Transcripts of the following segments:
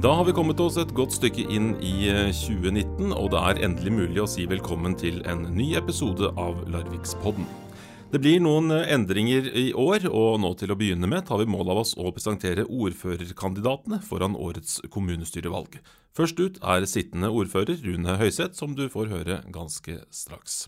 Da har vi kommet oss et godt stykke inn i 2019, og det er endelig mulig å si velkommen til en ny episode av Larvikspodden. Det blir noen endringer i år, og nå til å begynne med tar vi mål av oss å presentere ordførerkandidatene foran årets kommunestyrevalg. Først ut er sittende ordfører Rune Høiseth, som du får høre ganske straks.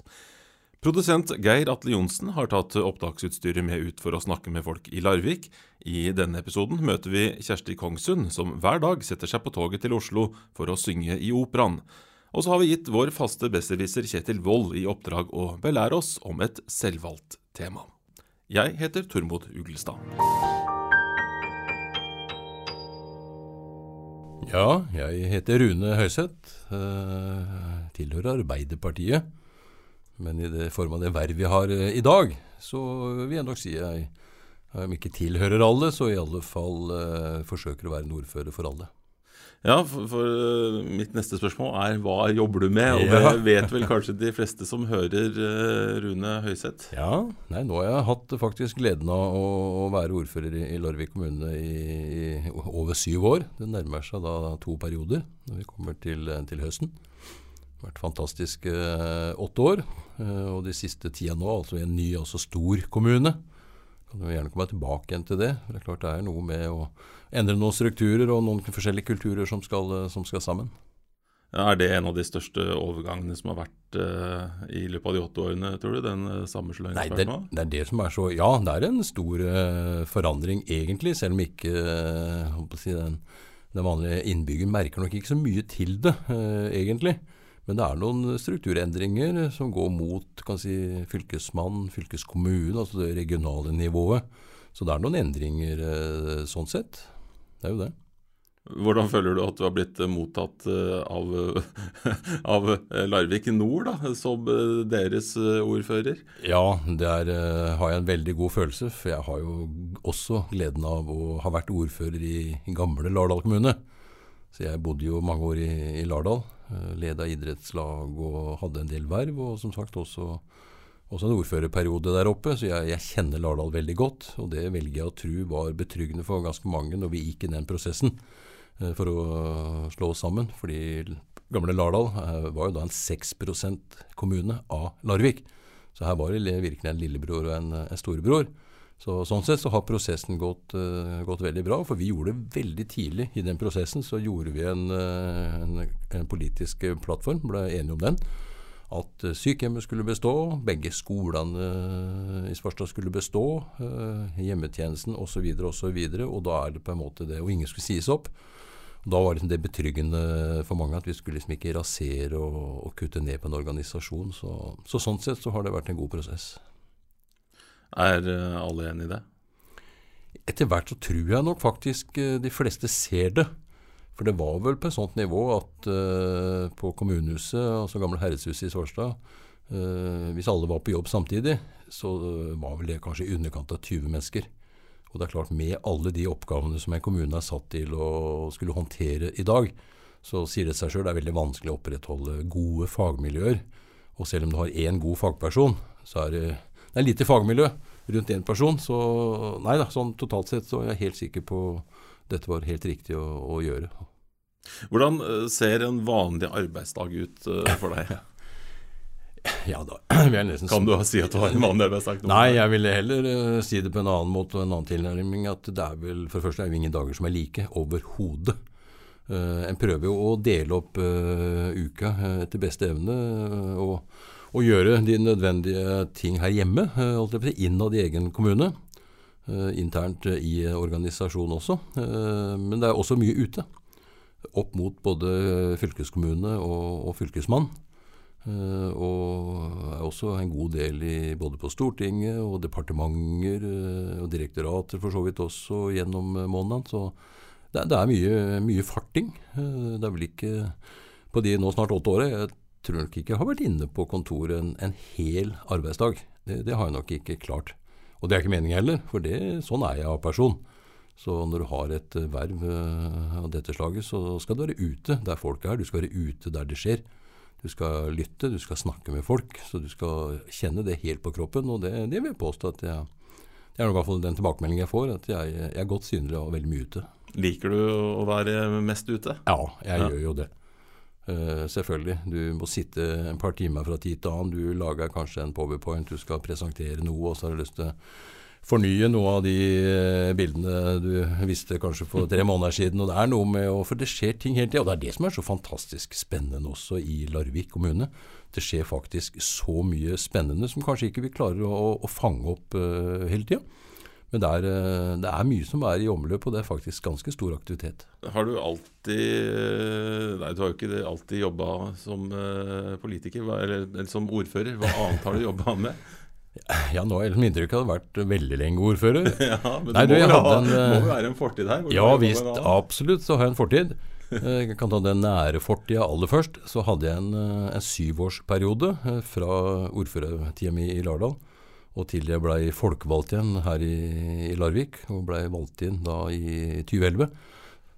Produsent Geir Atle Johnsen har tatt opptaksutstyret med ut for å snakke med folk i Larvik. I denne episoden møter vi Kjersti Kongsund, som hver dag setter seg på toget til Oslo for å synge i operaen. Og så har vi gitt vår faste besserwisser Kjetil Wold i oppdrag å belære oss om et selvvalgt tema. Jeg heter Tormod Uglestad. Ja, jeg heter Rune Høiseth. Uh, tilhører Arbeiderpartiet. Men i det form av det verv vi har eh, i dag, så vil jeg nok si jeg, om ikke tilhører alle, så i alle fall eh, forsøker å være en ordfører for alle. Ja, for, for uh, mitt neste spørsmål er hva jobber du med? Og det vet vel kanskje de fleste som hører uh, Rune Høiseth? Ja, nei, nå har jeg hatt faktisk gleden av å, å være ordfører i, i Larvik kommune i, i, over syv år. Det nærmer seg da to perioder når vi kommer til, til høsten vært fantastiske eh, åtte år. Eh, og de siste tida nå, altså i en ny, altså stor kommune. Kan jo gjerne komme tilbake igjen til det. For det er klart det er noe med å endre noen strukturer og noen forskjellige kulturer som skal, eh, som skal sammen. Er det en av de største overgangene som har vært uh, i løpet av de åtte årene, tror du? Den uh, sammenslåingen Nei, det, det, er det som er så Ja, det er en stor uh, forandring egentlig, selv om ikke uh, si den, den, vanlige innbygger merker nok ikke så mye til det, egentlig. Men det er noen strukturendringer som går mot si, fylkesmann, fylkeskommune, altså det regionale nivået. Så det er noen endringer eh, sånn sett. Det er jo det. Hvordan føler du at du har blitt eh, mottatt eh, av, av Larvik Nord da, som deres ordfører? Ja, der har jeg en veldig god følelse. For jeg har jo også gleden av å ha vært ordfører i, i gamle Lardal kommune. Så jeg bodde jo mange år i, i Lardal. Eh, leda idrettslag og hadde en del verv. Og som sagt også, også en ordførerperiode der oppe, så jeg, jeg, kjenner Lardal veldig godt. Og det velger jeg å tro var betryggende for ganske mange når vi gikk inn den prosessen eh, for å slå oss sammen. Fordi gamle Lardal eh, var jo da en 6% kommune av Larvik. Så her var det virkelig en lillebror og en, en storebror. Så, sånn sett så har prosessen gått, uh, gått, veldig bra. For vi gjorde det veldig tidlig i den prosessen. Så gjorde vi en, uh, en, en politisk plattform, ble enige om den. At uh, sykehjemmet skulle bestå, begge skolene i Svarstad skulle bestå, hjemmetjenesten osv. osv. Og, og da er det på en måte det, og ingen skulle sies opp. Da var det, det betryggende for mange at vi skulle liksom ikke rasere og, og kutte ned på en organisasjon. Så, så sånn sett så har det vært en god prosess. Er eh, alle enig i det? Etter hvert så tror jeg nok faktisk eh, de fleste ser det. For det var vel på et sånt nivå at uh, på kommunehuset, altså gamle herredshuset i Svarstad, uh, hvis alle var på jobb samtidig, så var vel det kanskje i underkant av 20 mennesker. Og det er klart, med alle de oppgavene som en kommune er satt til å skulle håndtere i dag, så sier det seg sjøl det er veldig vanskelig å opprettholde gode fagmiljøer. Og selv om du har én god fagperson, så er det det er lite fagmiljø rundt én person. Så nei da, sånn totalt sett så er jeg helt sikker på dette var helt riktig å, å gjøre. Hvordan eh, ser en vanlig arbeidsdag ut uh, for deg? Ja, da vil jeg nesten Kan du si at du har en vanlig arbeidsdag? Nei, jeg ville heller uh, si det på en annen måte og en annen tilnærming. At det er vel For det første er det ingen dager som er like. Overhodet. En prøver jo å dele opp uka etter beste evne. og å gjøre de nødvendige ting her hjemme, eh, innad i egen kommune. Eh, internt i organisasjonen også. Eh, men det er også mye ute. Opp mot både fylkeskommune og, og fylkesmann. og er også en god del i, både på Stortinget og departementer og direktorater for så vidt også gjennom måneden. Så det, det er mye, mye farting. det er vel ikke på de nå snart åtte årene jeg tror nok ikke har vært inne på kontoret en, en hel arbeidsdag. Det, det, har jeg nok ikke klart. Og det er ikke meningen heller, for det, sånn er jeg av person. Så når du har et eh, verv uh, av dette slaget, så skal du være ute der folk er. Du skal være ute der det skjer. Du skal lytte, du skal snakke med folk. Så du skal kjenne det helt på kroppen. Og det, det vil jeg påstå at jeg Det er i hvert fall den tilbakemeldingen jeg får, at jeg, jeg er godt synlig og veldig mye ute. Liker du å være mest ute? Ja, jeg Ja. gjør jo det. Eh, selvfølgelig. Du må sitte et par timer fra tid til annen. Du lager kanskje en powerpoint, du skal presentere noe, og så har du lyst til å fornye noe av de eh, bildene du visste kanskje for tre måneder siden. Og det er noe med å For det skjer ting hele tida. Og det er det som er så fantastisk spennende også i Larvik kommune. Det skjer faktisk så mye spennende som kanskje ikke vi klarer å, å fange opp uh, hele tida. Men det er, eh, det er mye som er i omløp, og det er faktisk ganske stor aktivitet. Har du alltid Nei, du har jo ikke alltid jobba som eh, politiker, eller, eller som ordfører. Hva annet har du jobba med? Ja, nå er inntrykk at jeg har vært veldig lenge ordfører. Ja, men Nei, du, må, ha, en, eh, må jo være en fortid her? Ja visst, absolutt så har jeg en fortid. Eh, Jeg kan ta den nære fortida aller først. Så hadde jeg en, eh, en syvårsperiode eh, fra ordførertida mi i Lardal og til jeg blei folkevalgt igjen her i, i Larvik, og blei valgt inn da i 2011.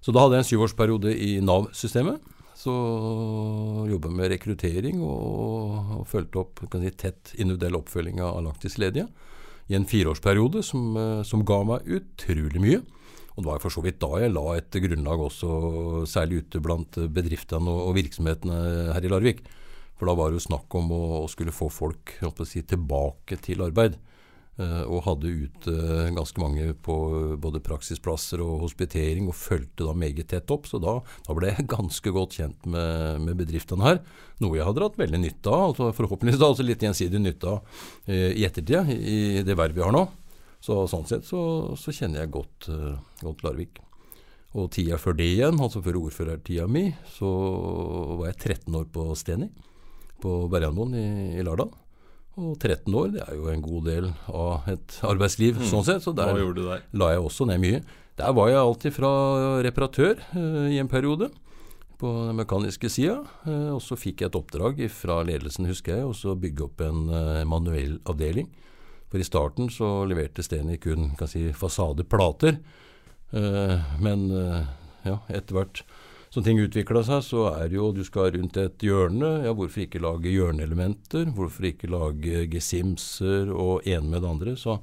Så da hadde jeg en syvårsperiode i Nav-systemet. Så jobba med rekruttering og, og fulgte opp si, tett individuell oppfølging av langtidsledige i en fireårsperiode som, eh, som ga meg utrolig mye. Og det var for så vidt da jeg la et grunnlag også, særlig ute blant bedriftene og, og virksomhetene her i Larvik. For da var det jo snakk om å, å skulle få folk si, tilbake til arbeid. Eh, og hadde ute ganske mange på både praksisplasser og hospitering, og fulgte da meget tett opp. Så da, da ble jeg ganske godt kjent med, med bedriftene her. Noe jeg hadde hatt veldig nytte av, altså forhåpentligvis da altså litt gjensidig nytte av eh, i ettertid, i det vervet vi har nå. Så sånn sett så, så kjenner jeg godt, eh, godt Larvik. Og tida før det igjen, altså før ordførertida mi, så var jeg 13 år på Steni, på Berjanmoen i, i Lardal. Og 13 år, det er jo en god del av et arbeidsliv, sånn sett. Så der der? la jeg også ned mye. Der var jeg alltid fra reparatør eh, i en periode, på den mekaniske sida. Eh, og så fikk jeg et oppdrag fra ledelsen, husker jeg, å bygge opp en eh, manuell avdeling. For i starten så leverte Steni kun kan si, fasadeplater. Eh, men eh, ja, etter hvert som ting utvikla seg, så er det jo du skal rundt et hjørne. Ja, hvorfor ikke lage hjørneelementer? Hvorfor ikke lage gesimser og ene med det andre? Så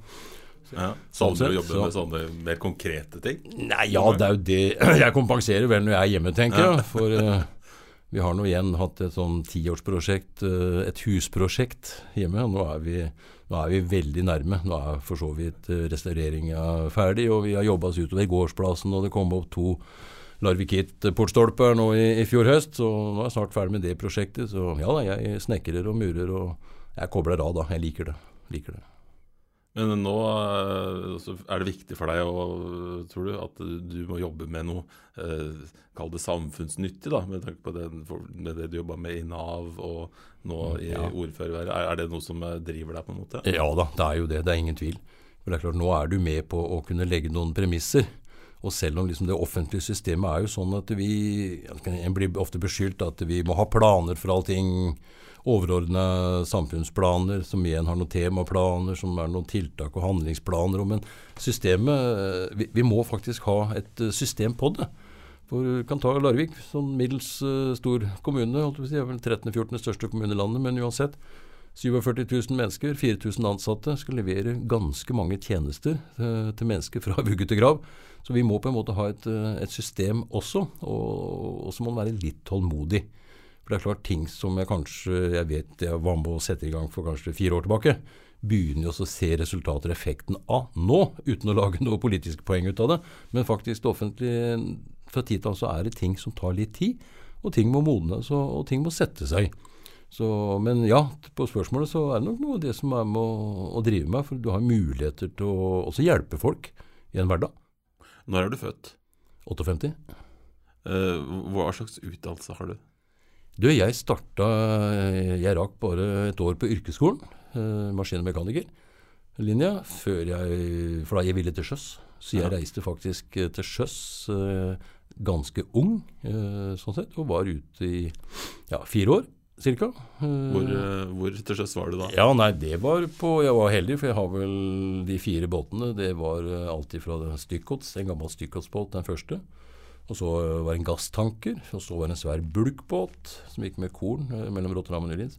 Ja, Sånn Savner du å jobbe så- med sånne mer konkrete ting? Nei, ja, det er jo det Jeg kompenserer vel når jeg er hjemme, tenker jeg. For uh, vi har nå igjen hatt et sånn tiårsprosjekt, uh, et husprosjekt hjemme. Nå er, vi, nå er vi veldig nærme. Nå er for så vidt uh, restaureringa ferdig, og vi har jobba oss utover gårdsplassen, og det kom opp to Larvikit-portstolper nå i, i fjor høst, så nå er jeg snart ferdig med det prosjektet. Så ja da, jeg snekrer og murer, og jeg kobler av da. Jeg liker det. Liker det. Men nå eh, er det viktig for deg, å, tror du, at du må jobbe med noe eh, Kall det samfunnsnyttig, da, med tanke på den, med det du jobba med i Nav og nå i Ja. ordførerværet. Er, er det noe som eh, driver deg, på en måte? Ja da, det er jo det. Det er ingen tvil. For det er klart, Nå er du med på å kunne legge noen premisser. Og selv om liksom det offentlige systemet er jo sånn at vi En blir ofte beskyldt at vi må ha planer for allting. Overordna samfunnsplaner, som igjen har noen temaplaner, som er noen tiltak og handlingsplaner. Men systemet vi, vi må faktisk ha et eh, system på det. For vi kan ta Larvik, sånn middels uh, stor kommune. si, er vel 13.-14. største kommune i landet, men uansett. 47 000 mennesker, 4000 ansatte, skal levere ganske mange tjenester eh, til mennesker fra vugge til grav. Så vi må på en måte ha et, eh, et system også, og, og så må man være litt tålmodig. For det er klart ting som jeg kanskje jeg vet jeg var med å sette i gang for kanskje fire år tilbake, begynner jo å se resultater og effekten av nå, uten å lage noe politisk poeng ut av det. Men faktisk det offentlige fra tid til annen så er det ting som tar litt tid, og ting må modnes, og, og ting må sette seg. Så, men ja, på spørsmålet så er det nok noe av det som er med å, å drive med, for du har muligheter til å også hjelpe folk i en hverdag. Når er du født? 58. Uh, hva slags utdannelse har du? Du, jeg starta Jeg rakk bare et år på yrkesskolen, Uh, maskin- og mekanikerlinja, før jeg For da jeg ville til sjøs. Så jeg Ja. reiste faktisk eh, til sjøs uh, ganske ung, eh, sånn sett, og var ute i ja, fire år cirka. Eh, Hvor, eh, hvor til sjøs var du da? Ja, nei, det var på Jeg var heldig, for jeg har vel de fire båtene. Det var eh, alltid fra Stykkots, en gammel Stykkotsbåt, den første. Og så eh, var det en gasstanker, og så var det en svær bulkbåt som gikk med korn eh, mellom Rotterdam og Nylins.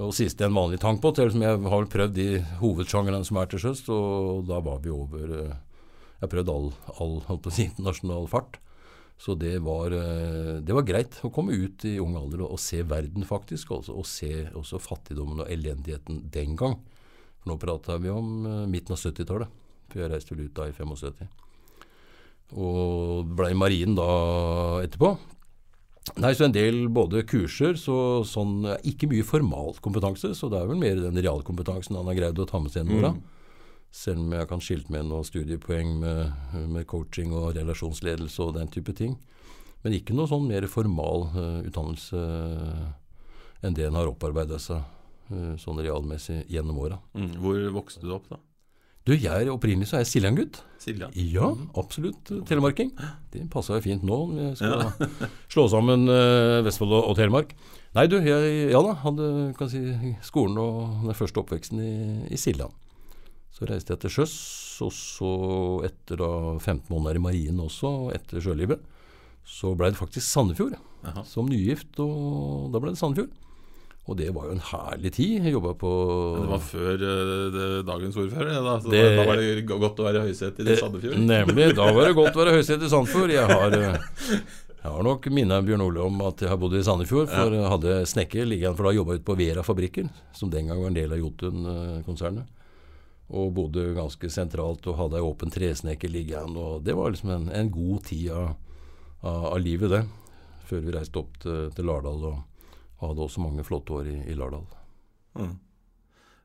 Og siste en vanlig tankbåt, som jeg har vel prøvd de hovedsjangrene som er til sjøs, og da var vi over eh, Jeg har prøvd all, all si, internasjonal fart. Så det var, eh, det var greit å komme ut i ung alder og, og se verden, faktisk. Også, og se også fattigdommen og elendigheten den gang. For nå prata vi om eh, midten av 70-tallet, for jeg reiste vel ut da i 75. Og ble i marinen da etterpå. Nei, så en del både kurser, så sånn Ikke mye formalkompetanse, så det er vel mer den realkompetansen han har greid å ta med seg gjennom åra. Selv om jeg kan skilte med noen studiepoeng med, med, coaching og relasjonsledelse og den type ting. Men ikke noe sånn mer formal uh, utdannelse uh, enn det en har opparbeida seg uh, sånn realmessig gjennom åra. Mm. Hvor vokste du opp, da? Du, jeg er Opprinnelig så er jeg Siljan-gutt. Siljan? Ja, absolutt. Telemarking. Det passer jo fint nå når vi skal ja. slå sammen Vestfold og, og, Telemark. Nei, du, jeg ja da, hadde kan si, skolen og den første oppveksten i, i Siljan. Så reiste jeg til sjøs, og så etter da 15 måneder i marinen også, etter sjølivet, så ble det faktisk Sandefjord Aha. som nygift. Og da ble det Sandefjord. Og det var jo en herlig tid. Jeg jobba på Det var før uh, det, dagens ordfører? da. da. Det, da var det godt å være høyset i Sandefjord? Nemlig. Da var det godt å være høyset i Sandefjord. Jeg har, uh, jeg har nok minnet Bjørn Ole om at jeg har bodd i Sandefjord. For jeg hadde snekker liggende, for da jobba jeg ute på Vera fabrikker, som den gang var en del av Jotun-konsernet. Og bodde ganske sentralt og hadde ei åpen tresnekker liggende. Og det var liksom en, en god tid av, av, av, livet, det. Før vi reiste opp til, til Lardal og, og, hadde også mange flotte år i, i Lardal. Mm.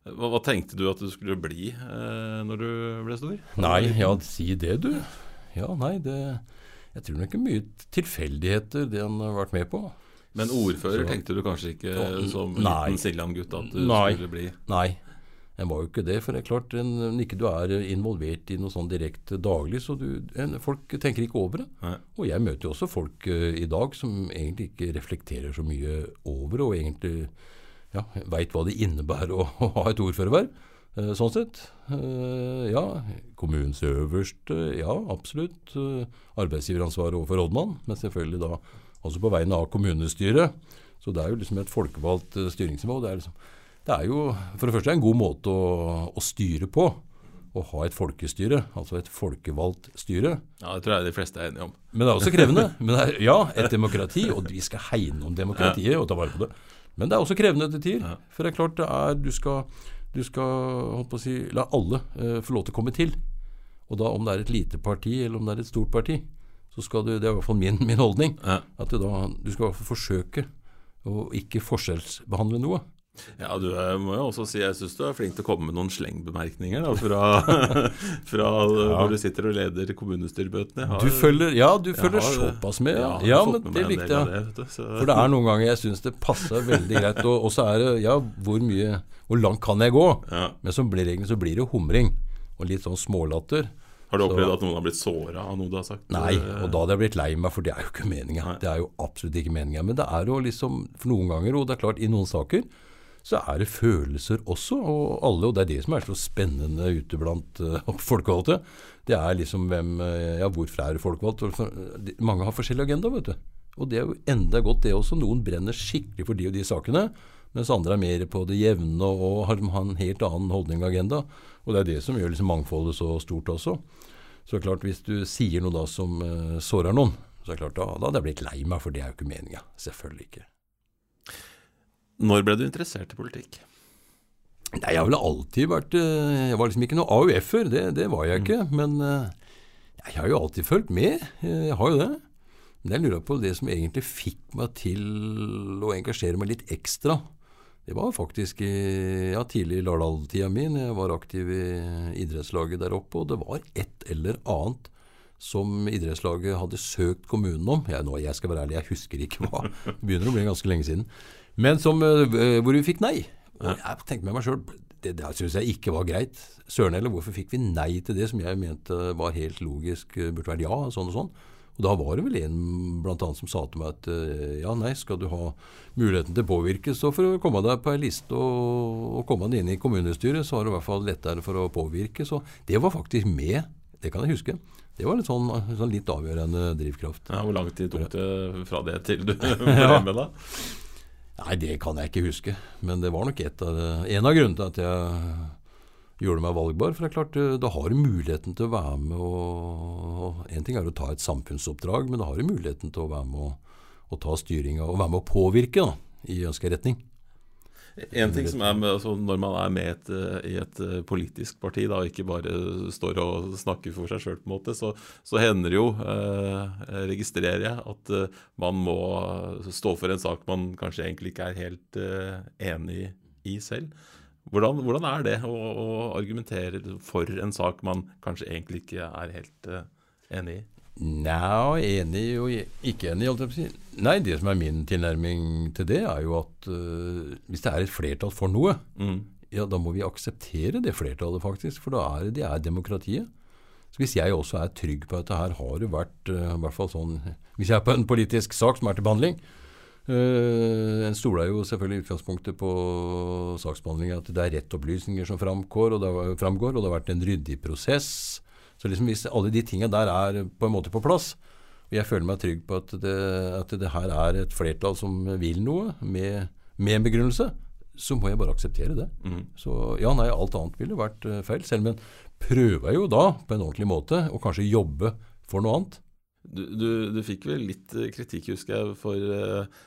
Hva, hva, tenkte du at du skulle bli eh, når du ble stor? Nei, ja, si det, du. Ja, nei, det Jeg tror nok ikke mye tilfeldigheter det han har vært med på. Men ordfører Så, tenkte du kanskje ikke som liten Siljan-gutt at du nei, skulle bli? Nei, en var jo ikke det. For det er klart, en, ikke du er involvert i noe sånn direkte daglig, så du, en, folk tenker ikke over det. Nei. Og jeg møter jo også folk uh, i dag som egentlig ikke reflekterer så mye over og egentlig ja, veit hva det innebærer å, å ha et ordførerverv. Uh, sånn sett. Uh, ja, kommunens øverste, ja absolutt. arbeidsgiveransvaret overfor rådmann, men selvfølgelig da også på vegne av kommunestyret. Så det er jo liksom et folkevalgt styringsnivå. det er liksom det er jo for det første en god måte å, å styre på. Å ha et folkestyre, altså et folkevalgt styre. Ja, Det tror jeg de fleste er enige om. Men det er også krevende. Men er, ja, et demokrati, og vi skal hegne om demokratiet og ta vare på det. Men det er også krevende til tider. For det er klart det er, du skal, du skal holdt på å si, la alle eh, få lov til å komme til. Og da om det er et lite parti eller om det er et stort parti, så skal du, det er i hvert fall min, min holdning, at du, da, du skal forsøke å ikke forskjellsbehandle noe. Ja, du må jo også si jeg syns du er flink til å komme med noen slengbemerkninger da, fra, fra ja. hvor du sitter og leder kommunestyrebøtene. Du følger, ja, du følger har, såpass med. Ja, ja men det likte jeg. Det, For det er noen ganger jeg syns det passer veldig greit. Og så er det ja, hvor mye Hvor langt kan jeg gå? Ja. Men som regel så blir det humring. Og litt sånn smålatter. Har du opplevd at noen har blitt såra av noe du har sagt? Nei, og da hadde jeg blitt lei meg, for det er jo ikke meninga. Det er jo absolutt ikke meninga. Men det er jo liksom For noen ganger, og det er klart, i noen saker så er det følelser også. Og alle, og det er det som er så spennende ute blant uh, folkevalgte. Det er liksom hvem uh, Ja, hvorfor er du folkevalgt? Mange har forskjellig agenda, vet du. Og det er jo enda godt, det også. Noen brenner skikkelig for de og de sakene. Mens andre er mer på det jevne og har, en helt annen holdning og agenda. Og det er det som gjør liksom mangfoldet så stort også. Så klart, hvis du sier noe da som uh, sårer noen, så er det klart da, da hadde jeg blitt lei meg, for det er jo ikke meninga. Selvfølgelig ikke. Når ble du interessert i politikk? Nei, Jeg har vel alltid vært eh, Jeg var liksom ikke noe AUF-er, det, det, var jeg ikke. Men eh, jeg har jo alltid fulgt med. Jeg har jo det. Men jeg lurer på det som egentlig fikk meg til å engasjere meg litt ekstra. Det var faktisk i ja, tidlig i Lardal-tida mi, jeg var aktiv i idrettslaget der oppe. Og det var et eller annet som idrettslaget hadde søkt kommunen om. Jeg, nå, jeg skal være ærlig, jeg husker ikke hva. Det begynner å bli ganske lenge siden. Men som, eh, hvor vi fikk nei. Og jeg tenkte med meg sjøl det, det syns jeg ikke var greit. Søren heller, hvorfor fikk vi nei til det som jeg mente var helt logisk eh, burde vært ja, sånn og sånn. Og da var det vel en blant annet som sa til meg at eh, ja, nei, skal du ha muligheten til å påvirke, så for å komme deg på ei liste og, og komme deg inn i kommunestyret, så har du i hvert fall lettere for å påvirke. Så det var faktisk med. Det kan jeg huske. Det var litt sånn, sånn litt avgjørende drivkraft. Ja, hvor lang tid tok det fra det til du ble med, da? Nei, det kan jeg ikke huske. Men det var nok av, en av grunnene til at jeg gjorde meg valgbar. For det er klart, eh, da har du muligheten til å være med og En ting er å ta et samfunnsoppdrag, men da har du muligheten til å være med og, og ta styringa og være med å påvirke da, i ønska retning. En ting som er med, altså Når man er med et, i et eh, politisk parti, da, ikke bare står og snakker for seg sjøl, så, så hender det jo, eh, registrerer jeg, at eh, man må stå for en sak man kanskje egentlig ikke er helt eh, enig i selv. Hvordan, hvordan er det å, å, argumentere for en sak man kanskje egentlig ikke er helt uh, enig i? Nei, enig og ikke enig. Si. Nei, Det som er min tilnærming til det, er jo at uh, hvis det er et flertall for noe, mm. ja, da må vi akseptere det flertallet, faktisk. For da er det er demokratiet. Så Hvis jeg også er trygg på at det her har det vært uh, i hvert fall sånn, Hvis jeg er på en politisk sak som er til behandling, Uh, en stoler jo selvfølgelig utgangspunktet på saksbehandlinga at det er rett opplysninger som framgår og, det, framgår, og det har vært en ryddig prosess. Så liksom hvis alle de tinga der er på en måte på plass, og jeg føler meg trygg på at det, at det her er et flertall som vil noe, med, med begrunnelse, så må jeg bare akseptere det. Mm. Så ja, nei, alt annet ville vært uh, feil. Selv om en prøver jo da på en ordentlig måte å kanskje jobbe for noe annet. Du, du, du, fikk vel litt eh, kritikk, husker jeg, for eh,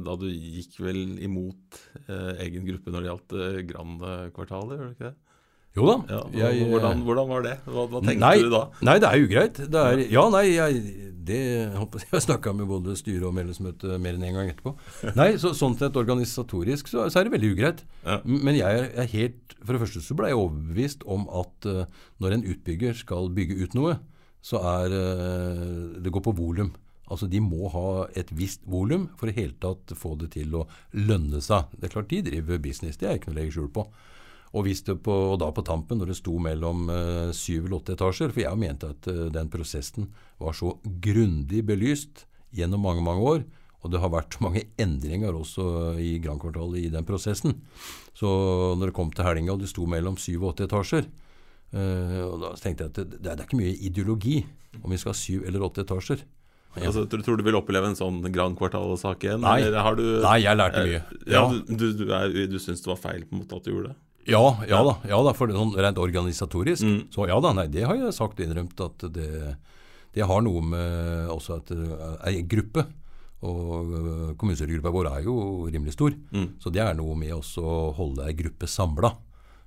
da du gikk vel imot eh, egen gruppe når det gjaldt eh, Grand-kvartalet, gjør du ikke det? Jo da. Ja, jeg, hvordan, hvordan, var det? Hva, hva tenkte nei, du da? Nei, det er ugreit. Det er, ja, nei, jeg, det, jeg har snakka med både styre og medlemsmøte mer enn én en gang etterpå. Nei, så, Sånn sett organisatorisk så, så, er det veldig ugreit. Ja. Men jeg er helt For det første så ble jeg overbevist om at når en utbygger skal bygge ut noe, så er uh, det går på volum. Altså De må ha et visst volum for i hele tatt få det til å lønne seg. Det er klart de driver business, det er ikke noe å legge skjul på. Og, på, og da på tampen, når det sto mellom uh, syv eller åtte etasjer For jeg mente at uh, den prosessen var så grundig belyst gjennom mange, mange år. Og det har vært mange endringer også i Grand-kvartalet i den prosessen. Så når det kom til helga og det sto mellom syv og åtte etasjer, Uh, og Da tenkte jeg at det, det, er ikke mye ideologi om vi skal ha syv eller åtte etasjer. Ja. Altså, tror, tror du vil oppleve en sånn Grand Kvartal-sak igjen? Nei. Du, Nei, jeg lærte mye. Ja, ja. Du, du, du, du syns det var feil på en måte at du gjorde det? Ja, ja da, ja da, for det sånn rent organisatorisk. Mm. Så ja da, nei, det har jeg sagt innrømt at det, det har noe med også at er en gruppe. Og øh, kommunestyregruppa vår er jo rimelig stor. Mm. Så det er noe med å holde ei gruppe samla.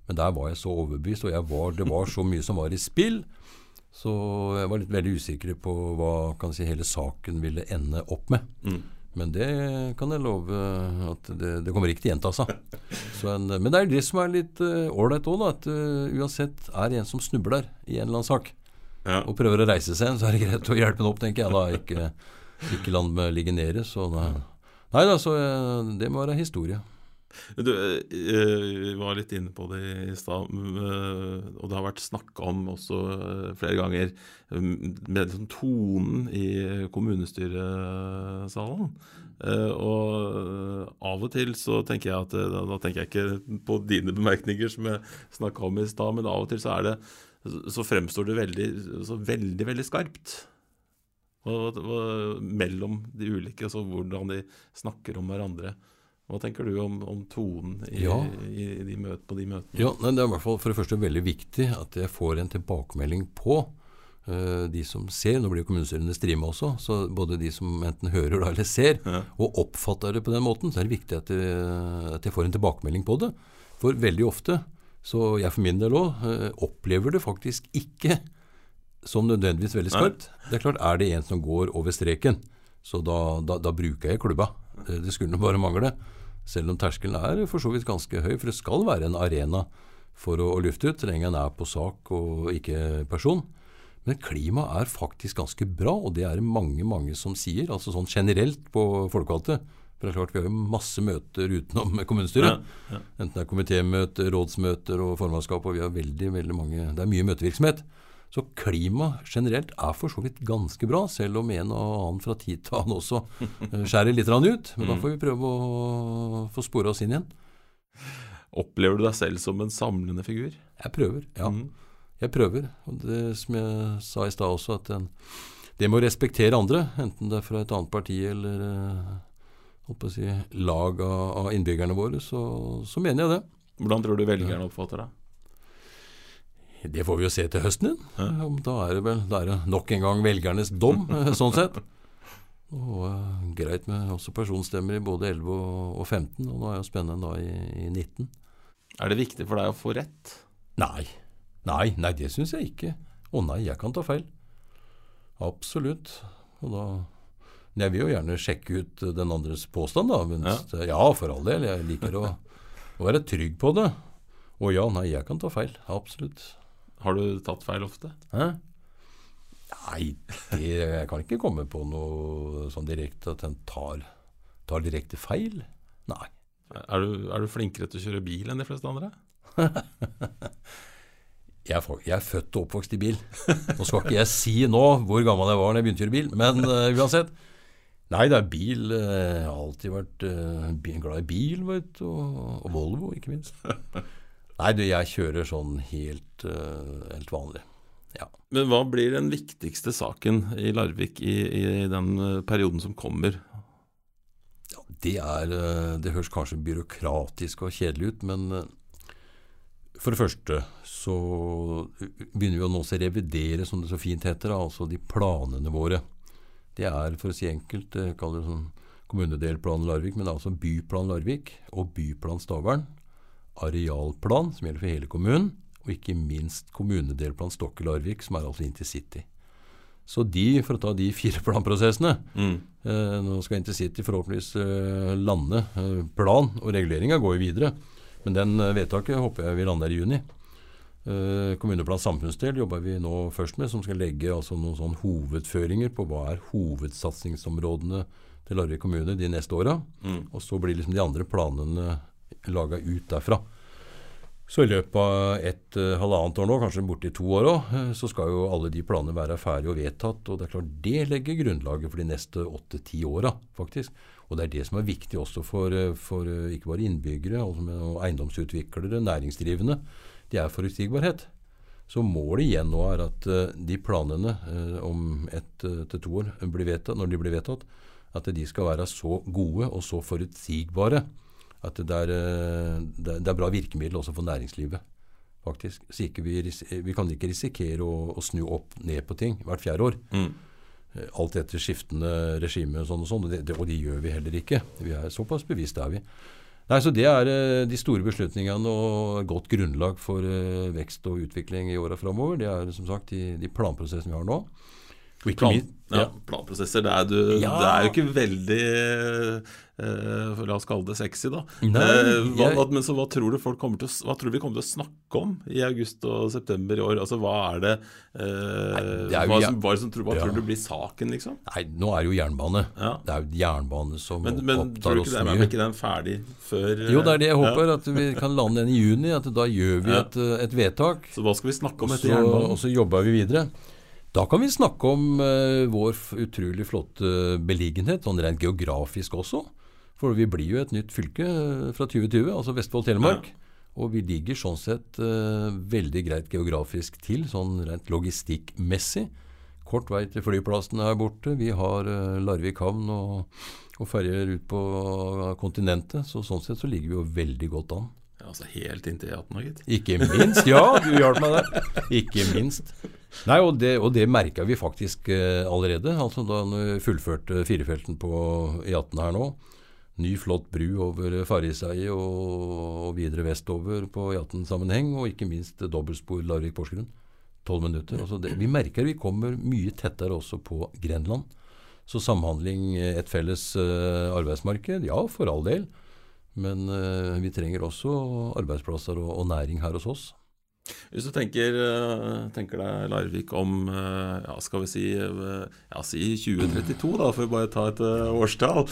Men der var jeg så overbevist, og var, det var så mye som var i spill. Så jeg var litt veldig usikker på hva kan si, hele saken ville ende opp med. Mm. Men det kan jeg love at det, det kommer ikke til å gjenta seg. Men det er det som er litt ålreit uh, òg, at uh, uansett er det en som snubler i en eller annen sak, ja. og prøver å reise seg, så er det greit å hjelpe ham opp, tenker jeg. da, Ikke, ikke la ham ligge nede. Så da, nei da, så uh, det må være historie. Du eh, var litt inne på det i stad, eh, og det har vært snakka om også eh, flere ganger med liksom tonen i kommunestyresalen. Og av og til så tenker jeg at Da tenker jeg ikke på dine bemerkninger som jeg snakka om i stad, men av og til så er det så fremstår det veldig, veldig, veldig skarpt. Og, og, mellom de ulike, altså hvordan de snakker om hverandre. Hva tenker du om, om tonen i, ja. i, i de møt, på de møtene? Ja, Det er i hvert fall for det første veldig viktig at jeg får en tilbakemelding på uh, de som ser. Nå blir jo kommunestyrene streama også, så både de som enten hører da eller ser, ja. og oppfatter det på den måten, så er det viktig at jeg, at jeg, får en tilbakemelding på det. For veldig ofte, så jeg for min del òg, uh, eh, opplever det faktisk ikke som nødvendigvis veldig skarpt. Det er klart, er det en som går over streken, så da, da, da bruker jeg klubba. Det, det skulle bare mangle. Selv om terskelen er for så vidt ganske høy, for det skal være en arena for å, å lufte ut, så lenge en er på sak og ikke person. Men klimaet er faktisk ganske bra, og det er det mange mange som sier. Altså sånn generelt på folkevalgte. For det er klart Vi har jo masse møter utenom kommunestyret. Ja, ja. Enten det er komitémøter, rådsmøter og formannskap. og vi har veldig, veldig mange, Det er mye møtevirksomhet. Så klima generelt er for så vidt ganske bra, selv om en og annen fra tid til annen også eh, skjærer litt ut. Men da mm. får vi prøve å få spore oss inn igjen. Opplever du deg selv som en samlende figur? Jeg prøver, ja. Mm. Jeg prøver. Og det som jeg sa i stad også, at en, det med å respektere andre, enten det er fra et annet parti eller eh, si, lag av, av innbyggerne våre, så, så mener jeg det. Hvordan tror du velgerne oppfatter det? Det får vi jo se til høsten igjen. Da er det vel er det nok en gang velgernes dom, sånn sett. Og uh, Greit med også personstemmer i både 11 og, og 15, og nå er det spennende da i, i 19. Er det viktig for deg å få rett? Nei. Nei, nei det syns jeg ikke. Å nei, jeg kan ta feil. Absolutt. Og da Jeg vil jo gjerne sjekke ut den andres påstand, da. Men, ja. ja. for all del. Jeg liker å, å være trygg på det. Å ja, nei, jeg kan ta feil. Absolutt. Har du tatt feil ofte? Hæ? Nei, det, jeg kan ikke komme på noe sånn direkte at en tar, tar direkte feil. Nei. Er du, er du, flinkere til å kjøre bil enn de fleste andre? jeg, er, jeg, er, født og oppvokst i bil. Nå skal ikke jeg si nå hvor gammel jeg var når jeg begynte å kjøre bil, men uh, uansett. Nei, det er bil. Uh, jeg har alltid vært uh, glad i bil, vet du. Og, og Volvo, ikke minst. Nei, du, jeg kjører sånn helt, helt vanlig. Ja. Men hva blir den viktigste saken i Larvik i, i den perioden som kommer? Ja, det er Det høres kanskje byråkratisk og kjedelig ut, men for det første så begynner vi å nå å revidere, som det så fint heter, altså de planene våre. Det er, for å si enkelt, jeg kaller det sånn kommunedelplan Larvik, men det er altså byplan Larvik og byplan Stavern. Arealplan, som gjelder for hele kommunen, og ikke minst kommunedelplan Stokke-Larvik, som er altså intercity. Så de, for å ta de fire planprosessene mm. eh, Nå skal intercity forhåpentligvis eh, lande eh, plan, og reguleringa går jo videre. Men den eh, vedtaket håper jeg vi lander i juni. Uh, kommuneplan samfunnsdel jobber vi nå først med, som skal legge altså noen sånn hovedføringer på hva er hovedsatsingsområdene til Larvik kommune de neste åra. Mm. Og så blir liksom de andre planene laga ut derfra. Så i løpet av et uh, halvannet år nå, kanskje borti to år òg, uh, så skal jo alle de planene være ferdige og vedtatt. Og det er klart det legger grunnlaget for de neste åtte-ti åra, faktisk. Og det er det som er viktig også for, eh, for eh, ikke bare innbyggere, og eiendomsutviklere, næringsdrivende. Det er forutsigbarhet. Så målet igjen nå er at de planene om ett til to år blir vedtatt, når de blir vedtatt, at de skal være så gode og så forutsigbare at det er, det er bra virkemiddel også for næringslivet. faktisk. Vi, vi, kan ikke risikere å, å, snu opp ned på ting hvert fjerde år. Mm. Eh, alt etter skiftende regime og sånn og sånn, og, det, og det gjør vi heller ikke. Vi er Såpass bevisste er vi. Nei, så Det er uh, de store beslutningene og godt grunnlag for vekst og utvikling i åra framover. Det er som sagt de, de planprosessene vi har nå. Plan, ja, planprosesser, det er, du, ja. det er, jo ikke veldig uh, La oss kalle det sexy, da. Nei, uh, hva, jeg, men så hva tror, du folk kommer til, hva tror du vi kommer til å snakke om i august og september i år? Altså, Hva er det, Nei, det er jo, hva, som, hva, som, hva ja. tror du blir saken, liksom? Nei, Nå er det jo jernbane. Ja. Det er jo jernbane som men, men, opptar oss mye. Men tror du ikke den ferdig før Jo, det er det jeg håper. At vi kan lande den i juni. At da gjør vi et, et vedtak. Så hva skal vi snakke om etter jernbanen? Og så jobber vi videre. Da kan vi snakke om uh, vår utrolig flotte beliggenhet, sånn rent geografisk også. For vi blir jo et nytt fylke uh, fra 2020, altså Vestfold-Telemark. Ja. Og vi ligger sånn sett uh, veldig greit geografisk til, sånn rent logistikkmessig. Kort vei til flyplassen her borte. Vi har Larvik havn og, og ferjer ut på kontinentet. Så sånn sett så ligger vi jo veldig godt an. Altså helt inntil E18, gitt. Ikke minst. Ja, du hjalp meg der. Ikke minst. Nei, og det, og det merka vi faktisk eh, allerede. altså Da vi fullførte firefelten på E18 her nå. Ny, flott bru over Farriseidet og, og, videre vestover på E18-sammenheng. Og ikke minst dobbeltspor Larvik-Porsgrunn. Tolv minutter. Altså det, vi merker vi kommer mye tettere også på Grenland. Så samhandling, eh, et felles eh, arbeidsmarked, ja, for all del. Men uh, vi trenger også arbeidsplasser og, og næring her hos oss. Hvis du tenker, eh, tenker, deg Larvik om eh, ja, skal vi si, eh, ja, si 2032, da, for bare ta et årstall.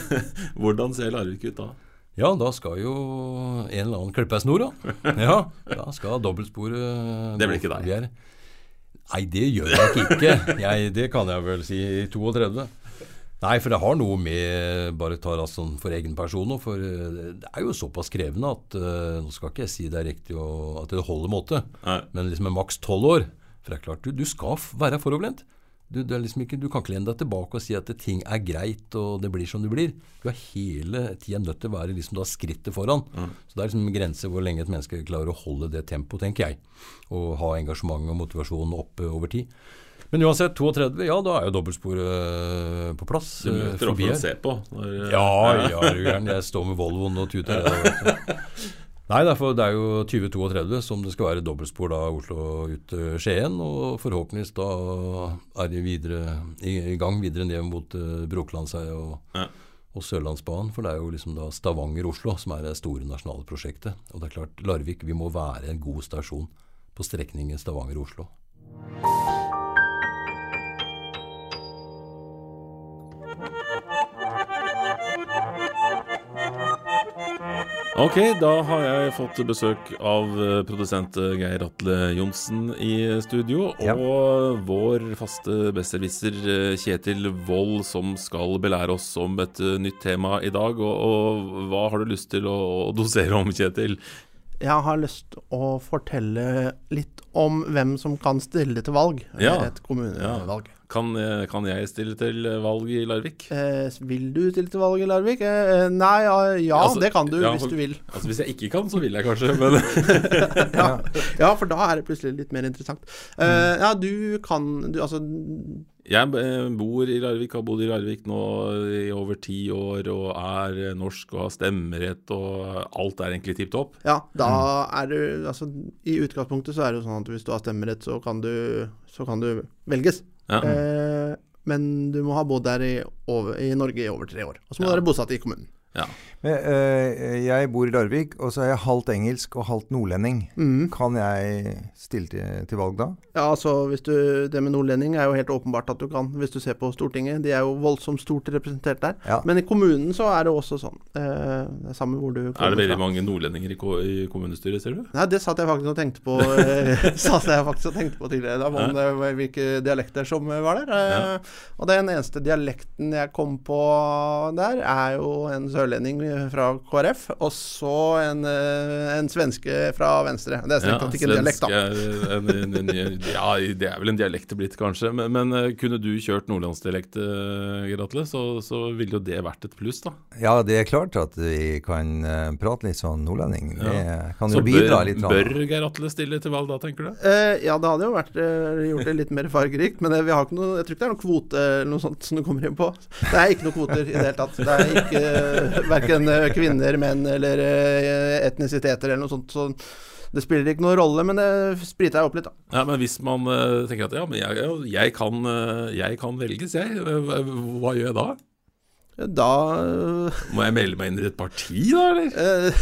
Hvordan ser Larvik ut da? Ja, da skal jo en eller annen klippe ei snor, da. Ja, da skal dobbeltsporet Det blir ikke deg? Nei, det gjør jeg ikke. Jeg, det kan jeg vel si i 32. Nei, for det har noe med Bare ta sånn for egen person For eh, det er jo såpass krevende at uh, Nå skal ikke jeg si det er riktig og, at det holder måte, Nei. men liksom med maks tolv år For det er klart, du, du skal være foroverlent. Du, liksom ikke, du, kan ikke lene deg tilbake og si at ting er greit og det blir som det blir. Du er hele tida nødt til å være liksom, skrittet foran. Mm. Så Det er liksom en grense hvor lenge et menneske klarer å holde det tempoet, tenker jeg. Og ha engasjement og motivasjon oppe over tid. Men uansett, 32, ja da er jo dobbeltsporet eh, på plass. Du møter opp for å se på? Når, ja, ja, jeg står med Volvoen og tuter. Nei, derfor, det er jo 2032 som det skal være dobbeltspor da Oslo ut til Skien. Og forhåpentligvis da er de videre, i, i gang videre ned mot uh, Brokelandsheia og, ja. og Sørlandsbanen. For det er jo liksom da Stavanger-Oslo som er det store nasjonale prosjektet. Og det er klart, Larvik vi må være en god stasjon på strekningen Stavanger-Oslo. Ok, da har jeg fått besøk av eh, produsent eh, Geir Atle Johnsen i studio. Ja. Og vår faste besserwisser eh, Kjetil Wold som skal belære oss om et nytt tema i dag. Og, og hva har du lyst til å, å dosere om, Kjetil? Jeg har lyst til å fortelle litt om hvem som kan stille til valg ja. et kommunevalg. Ja. Kan, eh, kan, jeg stille til valg i Larvik? Eh, vil du stille til valg i Larvik? Eh, nei, ja, ja altså, det kan du ja, hvis du vil. Altså Hvis jeg ikke kan, så vil jeg kanskje, men ja, ja, for da er det plutselig litt mer interessant. Eh, ja, du kan du, Altså jeg eh, bor i Larvik, har bodd i Larvik nå i over ti år og er norsk og har stemmerett og alt er egentlig tipp topp. Ja, da mm. er du Altså i utgangspunktet så er det jo sånn at hvis du har stemmerett, så kan du, så kan du velges. Eh, men du må ha bodd der i, over, i, Norge i over tre år. Og så må ja. du være bosatt i kommunen. Ja. Men, øh, jeg bor i Larvik, og så er jeg halvt engelsk og halvt nordlending. Mm. Kan jeg stille til, til, valg da? Ja, altså hvis du, Det med nordlending er jo helt åpenbart at du kan, hvis du ser på Stortinget. De er jo voldsomt stort representert der. Ja. Men i kommunen så er det også sånn. Eh, det er samme hvor du Er det veldig fra. mange nordlendinger i, i, kommunestyret, ser du? Nei, det satt jeg faktisk og tenkte på eh, satt jeg faktisk og tenkte på tidligere. Da var det hvilke dialekter som var der. Ja. Og den eneste dialekten jeg kom på der, er jo en sørlending fra KrF, og så en, eh, en svenske fra Venstre. Det er strengt tatt ja, ikke en dialekt, da. En, en, ja, det er vel en dialekt blitt, kanskje. Men, men eh, kunne du kjørt nordlandsdialekt, Gratle, så, så, ville jo det vært et pluss, da. Ja, det er klart at vi kan prate litt sånn nordlending. Det ja. kan jo så bidra litt. Så bør Geir Atle stille til valg da, tenker du? Eh, ja, det hadde jo vært, gjort det litt mer fargerikt. Men vi har ikke noe, jeg tror ikke det er noen kvote eller noe sånt som du kommer inn på. Det er ikke noen kvoter i det hele tatt. Det er ikke verken kvinner, menn eller eh, etnisiteter eller noe sånt. Så det spiller ikke noen rolle, men det spriter jeg opp litt, da. Ja, Men hvis man uh, tenker at ja, men jeg, jeg, kan, jeg kan velges, jeg. Hva gjør jeg da? Da Må jeg melde meg inn i et parti, da, eller?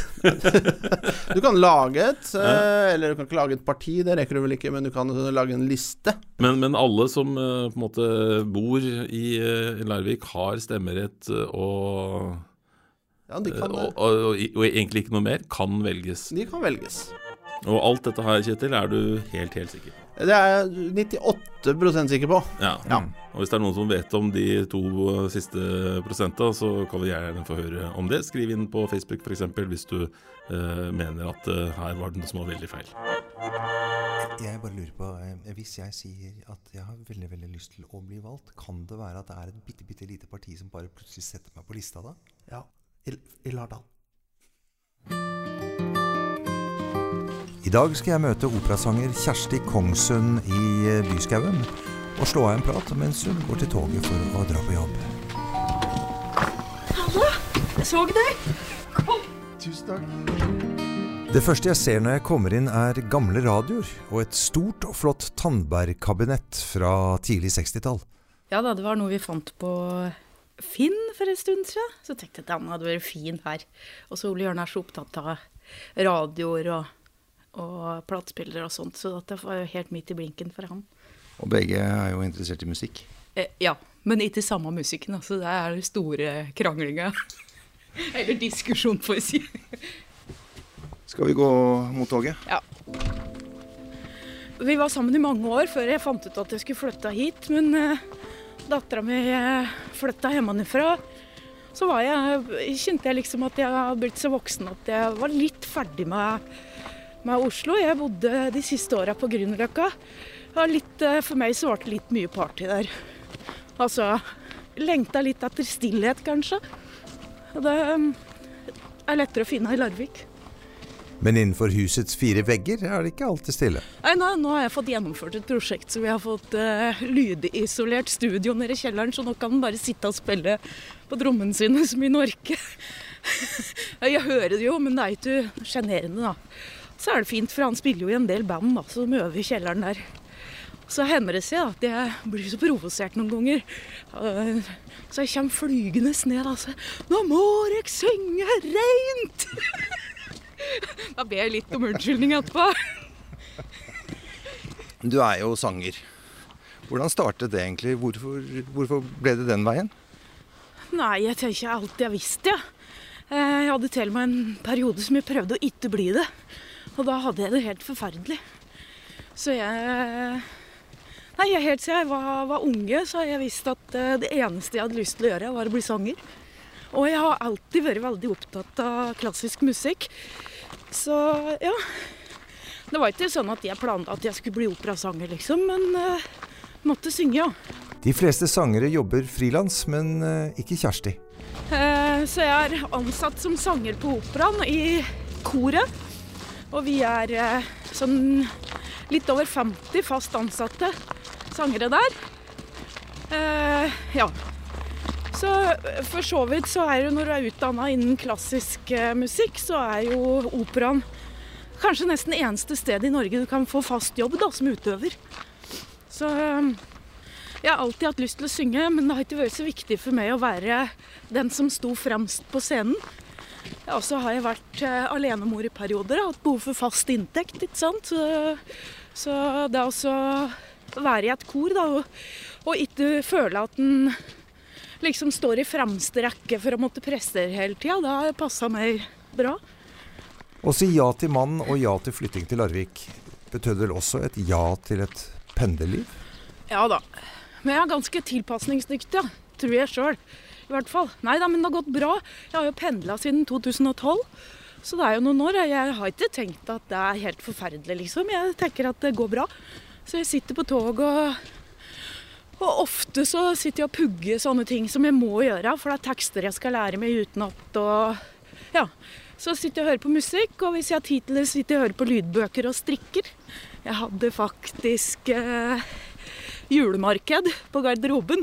du kan lage et, eller du kan ikke lage et parti, det rekker du vel ikke, men du kan lage en liste. Men, men alle som på en måte bor i Larvik, har stemmerett og ja, de kan, og, og, og, og, egentlig ikke noe mer, kan velges. De kan velges. Og alt dette her, Kjetil, er du helt, helt sikker på? Det er jeg 98% sikker på. Ja. ja. Og hvis det er noen som vet om de to siste prosenta, så kan vi gjerne få høre om det. Skriv inn på Facebook f.eks. hvis du eh, mener at eh, her var det noe som var veldig feil. Jeg bare lurer på, eh, Hvis jeg sier at jeg har veldig veldig lyst til å bli valgt, kan det være at det er et bitte, bitte lite parti som bare plutselig setter meg på lista da? Ja i, i Lardal. I dag skal jeg møte operasanger Kjersti Kongsund i eh, Byskauen og slå av en prat mens hun går til toget for å dra på jobb. Hallo! Jeg så deg. Kom. Tusen takk. Det første jeg ser når jeg kommer inn, er gamle radioer og et stort og flott Tandberg-kabinett fra tidlig 60-tall. Ja da, det var noe vi fant på Finn for en stund siden. Så tenkte jeg at han hadde vært fin her. Og så Ole Jørn er så opptatt av radioer og, og platespillere og sånt, så det var jo helt midt i blinken for han. Og begge er jo interessert i musikk? Eh, ja, men ikke samme musikken. Altså. Det er store kranglinga. Eller diskusjon, får vi si. Skal vi gå mot toget? Ja. Vi var sammen i mange år før jeg fant ut at jeg skulle flytte hit, men uh, dattera mi eh, flytta hjemmefra, så jeg, kjente jeg liksom at jeg hadde blitt så voksen at jeg var litt ferdig med, med Oslo. Jeg bodde de siste åra på Grünerløkka. var eh, for meg så ble det litt mye party der. Altså lengta litt etter stillhet, kanskje. Det um, er lettere å finne i Larvik. Men innenfor husets fire vegger er det ikke alltid stille. Nei, nå, nå har jeg fått gjennomført et prosjekt, så vi har fått uh, lydisolert studio nede i kjelleren, så nå kan han bare sitte og spille på trommene sine som i Norge. jeg hører det jo, men det er ikke sjenerende, da. Så er det fint, for han spiller jo i en del band da, som øver i kjelleren der. Så hender det seg at jeg blir så provosert noen ganger. Uh, så jeg kommer flygende ned sier 'Nå må dere synge reint!' da ber jeg litt om unnskyldning etterpå. Du er jo sanger. Hvordan startet det egentlig? Hvorfor, hvorfor ble det den veien? Nei, jeg tenker alltid jeg visste, jeg. Ja. Jeg hadde til og med en periode som jeg prøvde å ikke bli det. Og da hadde jeg det helt forferdelig. Så jeg Nei, helt siden jeg var, var unge, så har jeg visst at eh, det eneste jeg hadde lyst til å gjøre, var å bli sanger. Og jeg har alltid vært veldig opptatt av klassisk musikk. Så ja. Det var ikke sånn at jeg planla at jeg skulle bli operasanger, liksom, men uh, måtte synge, ja. De fleste sangere jobber frilans, men uh, ikke Kjersti. Uh, så jeg er ansatt som sanger på operaen i koret. Og vi er sånn litt over 50 fast ansatte sangere der. Ja. Så for så vidt så er jo når du er utdanna innen klassisk eh, musikk, så er jo operaen kanskje nesten eneste sted i Norge du kan få fast jobb da, som utøver. Så eh, jeg har alltid hatt lyst til å synge, men det har ikke vært så viktig for meg å være den som sto fremst på scenen. Og så har jeg vært eh, alenemor i perioder, hatt behov for fast inntekt, ikke sant. Så, så det også være i et kor da, og, og ikke føle at en liksom står i fremste rekke for å måtte prestere hele tida. Det har passa meg bra. Å si ja til mann og ja til flytting til Larvik betød vel også et ja til et pendlerliv? Ja da. Men jeg er ganske tilpasningsdyktig, ja. tror jeg sjøl. I hvert fall. Nei da, men det har gått bra. Jeg har jo pendla siden 2012. Så det er jo noen år. Jeg har ikke tenkt at det er helt forferdelig, liksom. Jeg tenker at det går bra. Så jeg sitter på tog og og ofte så sitter jeg og pugger sånne ting som jeg må gjøre, for det er tekster jeg skal lære meg utenat. Ja. Så sitter jeg og hører på musikk, og hvis jeg har tid til det, sitter jeg og hører på lydbøker og strikker. Jeg hadde faktisk eh, julemarked på garderoben,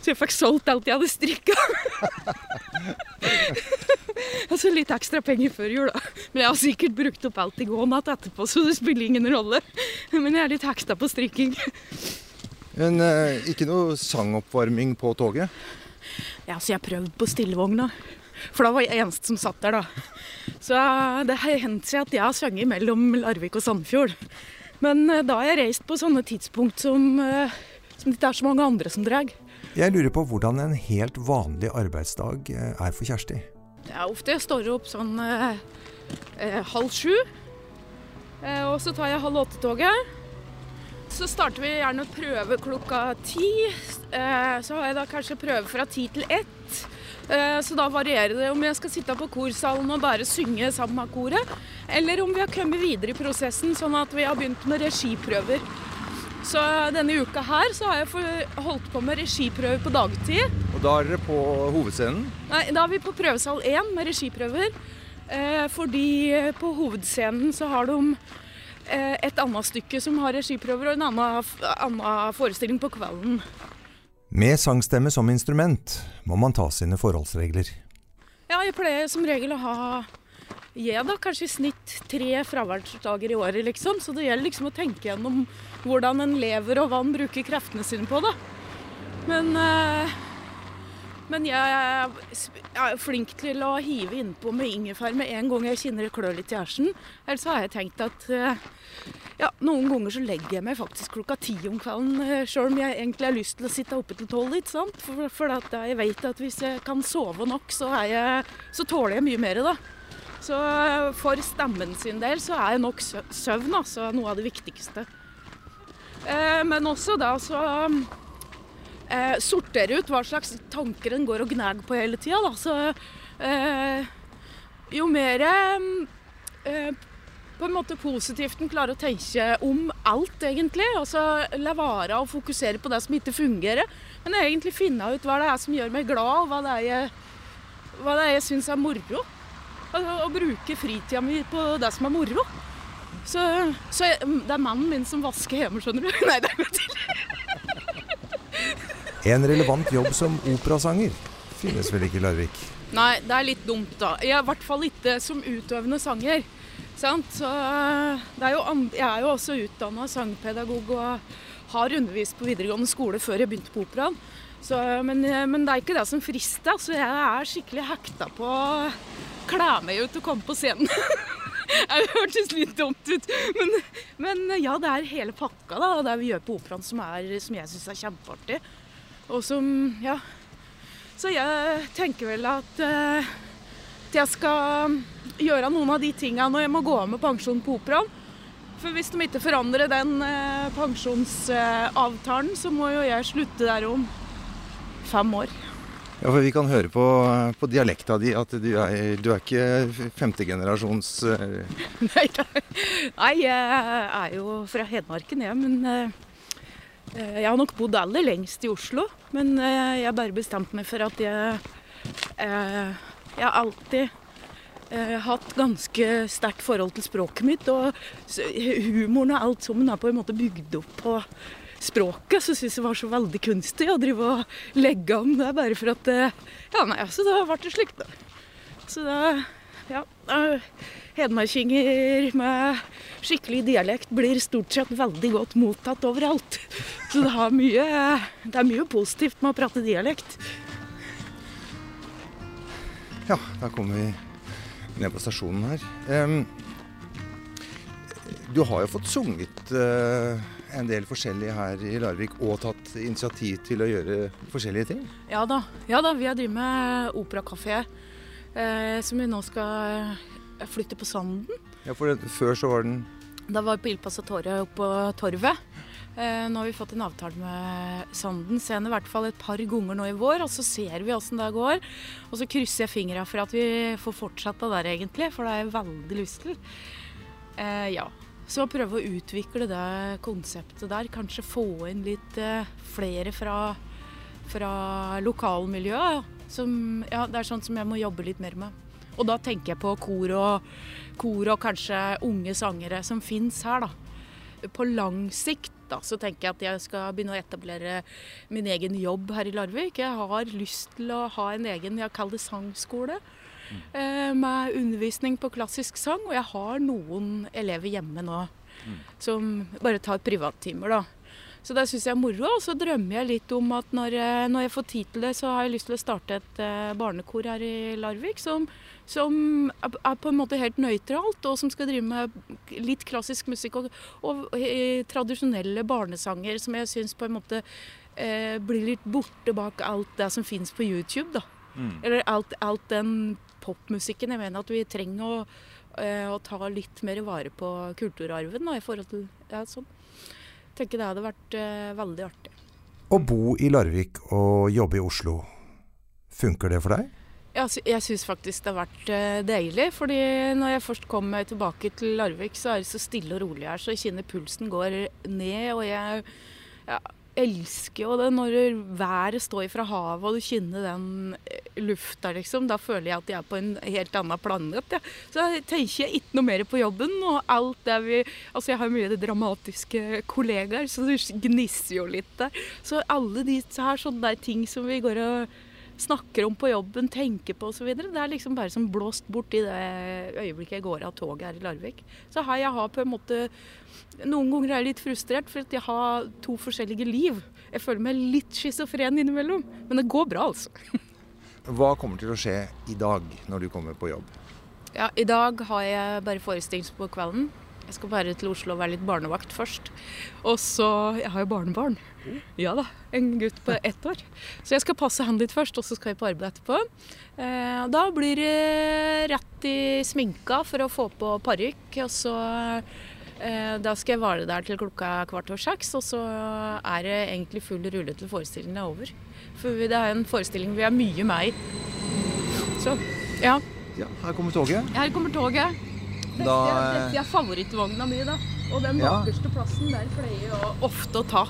så jeg fikk solgt alt jeg hadde strikka. altså litt ekstra penger før jul, da. Men jeg har sikkert brukt opp alt i går natt etterpå, så det spiller ingen rolle. Men jeg er litt hekta på strikking. Men eh, ikke noe sangoppvarming på toget? Ja, så jeg prøvde på stillevogna. For da var jeg eneste som satt der, da. Så det har hendt seg at jeg har sunget mellom Larvik og Sandfjord. Men eh, da har jeg reist på sånne tidspunkt som, eh, som det ikke er så mange andre som drar. Jeg lurer på hvordan en helt vanlig arbeidsdag eh, er for Kjersti. Det er ofte jeg står opp sånn eh, eh, halv sju. Eh, og så tar jeg halv åtte-toget. Så starter vi gjerne prøve klokka ti. Eh, så har jeg da kanskje prøve fra ti til ett. Eh, så da varierer det om jeg skal sitte på korsalen og bare synge sammen med koret, eller om vi har kommet videre i prosessen, sånn at vi har begynt med regiprøver. Så denne uka her så har jeg holdt på med regiprøver på dagtid. Og da er dere på hovedscenen? Nei, da er vi på prøvesal én med regiprøver. Eh, fordi på hovedscenen så har de et annet stykke som har regiprøver, og en annen, annen forestilling på kvelden. Med sangstemme som instrument må man ta sine forholdsregler. Ja, jeg pleier som regel å ha jeg da, kanskje i snitt tre fraværsdager i året, liksom. Så det gjelder liksom å tenke gjennom hvordan en lever og hva en bruker kreftene sine på, da. Men, øh, men jeg er flink til å hive innpå med ingefær med en gang jeg kjenner det klør litt i hersen. Ellers har jeg tenkt at øh, ja, noen ganger så legger jeg meg faktisk klokka ti om kvelden, eh, sjøl om jeg egentlig har lyst til å sitte oppe til tolv, ikke sant. For, for jeg vet at hvis jeg kan sove nok, så, jeg, så tåler jeg mye mer da. Så for stemmen sin del så er nok søvn altså noe av det viktigste. Eh, men også da så eh, sortere ut hva slags tanker en går og gnager på hele tida. Eh, jo mer eh, på en måte positivt en klarer å tenke om alt, egentlig. Altså la være å fokusere på det som ikke fungerer, men egentlig finne ut hva det er som gjør meg glad, og hva det er jeg, hva det er jeg syns er moro. Å bruke fritida mi på det som er moro. Så, så jeg, det er mannen min som vasker hjemme, skjønner du. Nei, det er ikke til. En relevant jobb som operasanger finnes vel ikke i Larvik? Nei, det er litt dumt, da. I hvert fall ikke som utøvende sanger. Sant? Så er jo jeg er jo også utdanna sangpedagog og har undervist på videregående skole før jeg begynte på operaen. Så, men, men, det er ikke det som frister. Så jeg er skikkelig hekta på å kle meg ut og komme på scenen. Det hørtes litt dumt ut, men, men, ja, det er hele pakka da, det vi gjør på operaen som, er, som jeg syns er kjempeartig. Og som Ja. Så jeg tenker vel at uh, jeg skal gjøre noen av de tinga når jeg må gå av med pensjon på operaen. For hvis de ikke forandrer den uh, pensjonsavtalen, uh, så må jo jeg slutte der om fem år. Ja, for Vi kan høre på, på dialekta di at du er, du er ikke femtegenerasjons nei, nei, jeg er jo fra Hedmarken, jeg. Men uh, jeg har nok bodd aller lengst i Oslo. Men uh, jeg har bare bestemt meg for at jeg Jeg har alltid hatt ganske sterkt forhold til språket mitt. Og humoren og alt sammen er på en måte bygd opp på språket, så syns jeg var så veldig kunstig å drive og legge om det bare for at eh, Ja, nei, så da ble det slik, da. Så da Ja. Hedmarkinger med skikkelig dialekt blir stort sett veldig godt mottatt overalt. Så det, mye, det er mye positivt med å prate dialekt. Ja, da kommer vi ned på stasjonen her. Um, du har jo fått sunget uh, en del forskjellig her i Larvik og tatt initiativ til å gjøre forskjellige ting? Ja da. Ja, da vi har drevet med operakafé, uh, som vi nå skal flytte på Sanden. Ja, for det, Før så var den Da var vi på Il Passatore oppe på Torvet. Eh, nå har vi fått en avtale med Sanden scene i hvert fall et par ganger nå i vår. Og så ser vi åssen det går. Og så krysser jeg fingra for at vi får fortsette der, egentlig. For det er jeg veldig lyst til. Eh, ja. Så prøve å utvikle det konseptet der. Kanskje få inn litt eh, flere fra, fra lokalmiljøet. Som, ja, det er sånt som jeg må jobbe litt mer med. Og da tenker jeg på kor og, kor og kanskje unge sangere som fins her, da. På lang sikt da, så tenker jeg at jeg skal begynne å etablere min egen jobb her i Larvik. Jeg har lyst til å ha en egen, jeg kaller det sangskole. Mm. med undervisning på klassisk sang. Og jeg har noen elever hjemme nå mm. som bare tar privattimer, da. Så det syns jeg er moro. Og så drømmer jeg litt om at når, når, jeg får tid til det, så har jeg lyst til å starte et uh, barnekor her i Larvik som, som, er på en måte helt nøytralt, og som skal drive med litt klassisk musikk og, og, og tradisjonelle barnesanger som jeg syns på en måte eh, blir litt borte bak alt det som fins på YouTube, da. Mm. Eller alt, alt, den popmusikken. Jeg mener at vi trenger å, eh, å ta litt mer vare på kulturarven da, i forhold til ja, sånn. Tenker det hadde vært uh, veldig artig. Å bo i Larvik og jobbe i Oslo, funker det for deg? Ja, jeg syns faktisk det har vært uh, deilig. fordi når jeg først kommer tilbake til Larvik, så er det så stille og rolig her. Så jeg kjenner pulsen går ned. Og jeg ja, elsker jo det når været står fra havet og du kjenner den eh, lufta, liksom. Da føler jeg at jeg er på en helt annen planet. Ja. Så jeg tenker jeg ikke noe mer på jobben. Og alt det vi Altså, jeg har mye dramatiske kollegaer, så det gnisser jo litt der. Så alle disse her sånne ting som vi går og snakker om på jobben, tenker på osv. Det er liksom bare som blåst bort i det øyeblikket jeg går av toget her i Larvik. Så har jeg har på en måte Noen ganger er jeg litt frustrert for at jeg har to forskjellige liv. Jeg føler meg litt schizofren innimellom. Men det går bra, altså. Hva kommer til å skje i dag når du kommer på jobb? Ja, I dag har jeg bare forestilling på kvelden. Jeg skal bare til Oslo og være litt barnevakt først. Og så Jeg har jo barnebarn. Ja da. En gutt på ett år. Så jeg skal passe han litt først, og så skal jeg på arbeid etterpå. Eh, da blir det rett i sminka for å få på parykk. Og så eh, Da skal jeg være der til klokka kvart over seks, og så er det egentlig full rulle til forestillingen er over. For det er en forestilling vi er mye med i. Så ja. ja. Her kommer toget. Her kommer toget. Dette, er- dette er favorittvogna mi, da. Og den Ja. plassen der pleier jeg ofte å ta.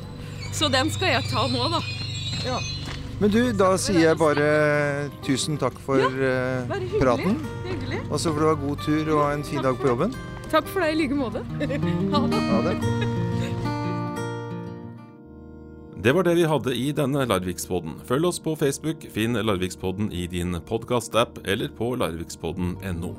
Så den skal jeg ta nå, da. Men du, da sier jeg bare tusen takk for ja, Bare hyggelig. praten. Hyggelig. Og så får du ha god tur og en fin dag på jobben. Takk for det i like måte. Ha det. Ha det. Det var det vi hadde i denne Larvikspodden. Følg oss på Facebook, finn Larvikspodden i din podkast-app eller på larvikspodden.no.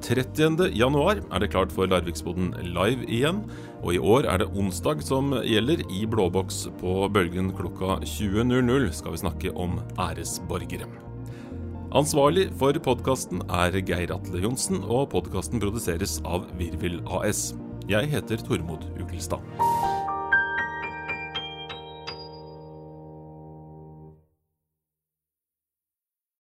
30. januar er det klart for Larvikspodden live igjen, og i år er det onsdag som gjelder. I Blåboks på Bølgen klokka 20.00 skal vi snakke om æresborgere. Ansvarlig for podkasten er Geir Atle Johnsen, og podkasten produseres av Virvel AS. Jeg heter Tormod Ukelstad.